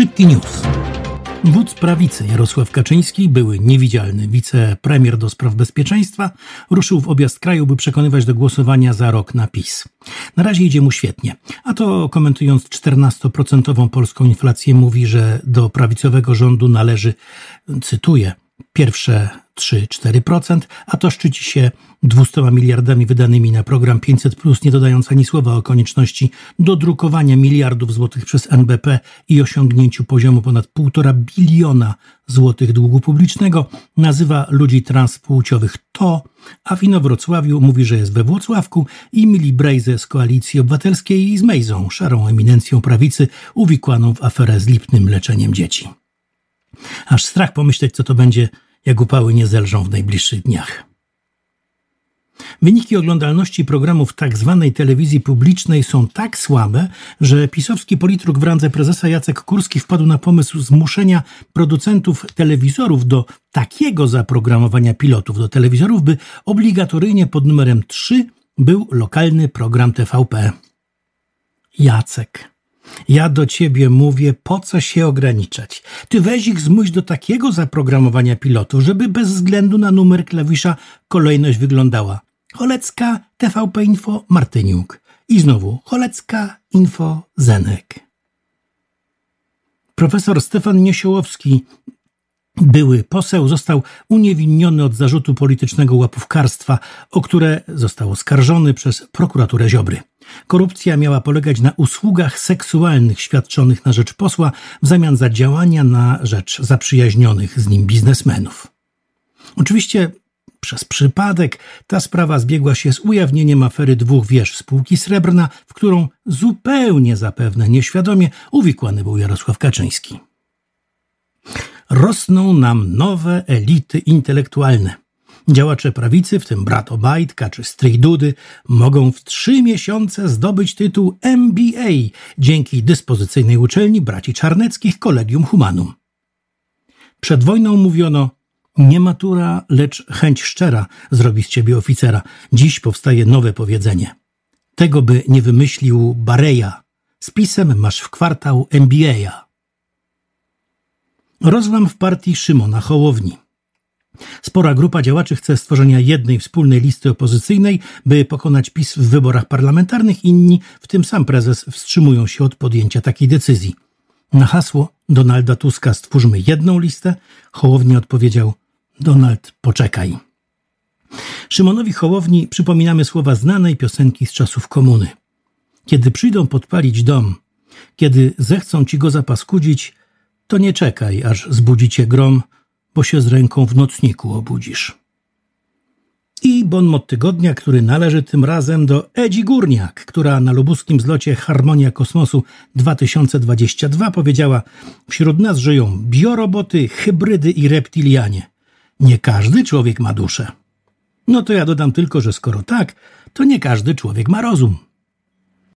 Szybki news. Wódz prawicy Jarosław Kaczyński, były niewidzialny wicepremier do spraw bezpieczeństwa, ruszył w objazd kraju, by przekonywać do głosowania za rok na PiS. Na razie idzie mu świetnie, a to komentując 14% polską inflację mówi, że do prawicowego rządu należy, cytuję, pierwsze 3-4%, a to szczyci się 200 miliardami wydanymi na program 500, nie dodając ani słowa o konieczności dodrukowania miliardów złotych przez NBP i osiągnięciu poziomu ponad 1,5 biliona złotych długu publicznego, nazywa ludzi transpłciowych to, a w Inowrocławiu mówi, że jest we Włocławku i Mili Brejze z Koalicji Obywatelskiej i z Mejzą, szarą eminencją prawicy, uwikłaną w aferę z lipnym leczeniem dzieci. Aż strach pomyśleć, co to będzie jak upały nie zelżą w najbliższych dniach. Wyniki oglądalności programów tzw. Tak telewizji publicznej są tak słabe, że pisowski politruk w randze prezesa Jacek Kurski wpadł na pomysł zmuszenia producentów telewizorów do takiego zaprogramowania pilotów do telewizorów, by obligatoryjnie pod numerem 3 był lokalny program TVP. Jacek. Ja do ciebie mówię, po co się ograniczać? Ty weź ich zmuś do takiego zaprogramowania pilotów, żeby bez względu na numer klawisza kolejność wyglądała. Cholecka, TVP Info, Martyniuk. I znowu Cholecka, Info, Zenek. Profesor Stefan Niesiołowski były poseł został uniewinniony od zarzutu politycznego łapówkarstwa, o które został oskarżony przez prokuraturę Ziobry. Korupcja miała polegać na usługach seksualnych świadczonych na rzecz posła w zamian za działania na rzecz zaprzyjaźnionych z nim biznesmenów. Oczywiście przez przypadek ta sprawa zbiegła się z ujawnieniem afery dwóch wież spółki Srebrna, w którą zupełnie zapewne nieświadomie uwikłany był Jarosław Kaczyński rosną nam nowe elity intelektualne. Działacze prawicy, w tym brat Obajtka czy stryj Dudy, mogą w trzy miesiące zdobyć tytuł MBA dzięki dyspozycyjnej uczelni braci Czarneckich Collegium Humanum. Przed wojną mówiono, nie matura, lecz chęć szczera zrobi z ciebie oficera. Dziś powstaje nowe powiedzenie. Tego by nie wymyślił Bareja. Z pisem masz w kwartał MBA. Rozłam w partii Szymona Hołowni. Spora grupa działaczy chce stworzenia jednej wspólnej listy opozycyjnej, by pokonać PiS w wyborach parlamentarnych. Inni, w tym sam prezes, wstrzymują się od podjęcia takiej decyzji. Na hasło Donalda Tuska stwórzmy jedną listę, Hołownia odpowiedział: Donald, poczekaj. Szymonowi Hołowni przypominamy słowa znanej piosenki z czasów komuny. Kiedy przyjdą podpalić dom, kiedy zechcą ci go zapaskudzić, to nie czekaj, aż zbudzi cię grom, bo się z ręką w nocniku obudzisz. I bon mot tygodnia, który należy tym razem do Edzi Górniak, która na lubuskim zlocie Harmonia Kosmosu 2022 powiedziała: Wśród nas żyją bioroboty, hybrydy i reptilianie. Nie każdy człowiek ma duszę. No to ja dodam tylko, że skoro tak, to nie każdy człowiek ma rozum.